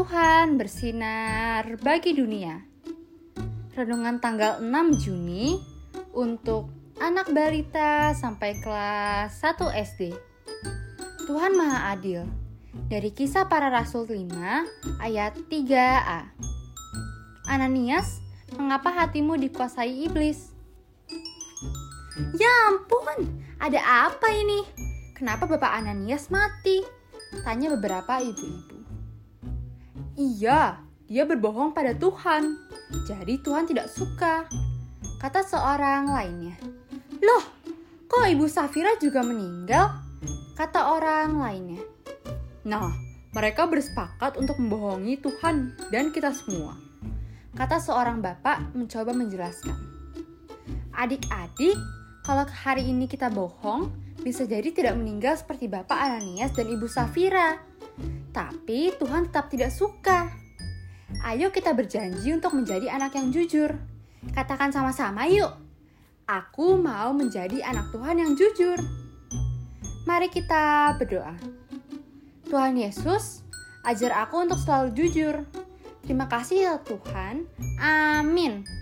Tuhan bersinar bagi dunia. Renungan tanggal 6 Juni untuk anak balita sampai kelas 1 SD. Tuhan Maha Adil. Dari kisah para rasul 5 ayat 3a. Ananias, mengapa hatimu dikuasai iblis? Ya ampun, ada apa ini? Kenapa Bapak Ananias mati? Tanya beberapa ibu-ibu. Iya, dia berbohong pada Tuhan. Jadi Tuhan tidak suka. Kata seorang lainnya. Loh, kok Ibu Safira juga meninggal? Kata orang lainnya. Nah, mereka bersepakat untuk membohongi Tuhan dan kita semua. Kata seorang bapak mencoba menjelaskan. Adik-adik, kalau hari ini kita bohong, bisa jadi tidak meninggal seperti Bapak Ananias dan Ibu Safira. Tapi Tuhan tetap tidak suka. Ayo kita berjanji untuk menjadi anak yang jujur. Katakan sama-sama yuk. Aku mau menjadi anak Tuhan yang jujur. Mari kita berdoa. Tuhan Yesus, ajar aku untuk selalu jujur. Terima kasih ya Tuhan. Amin.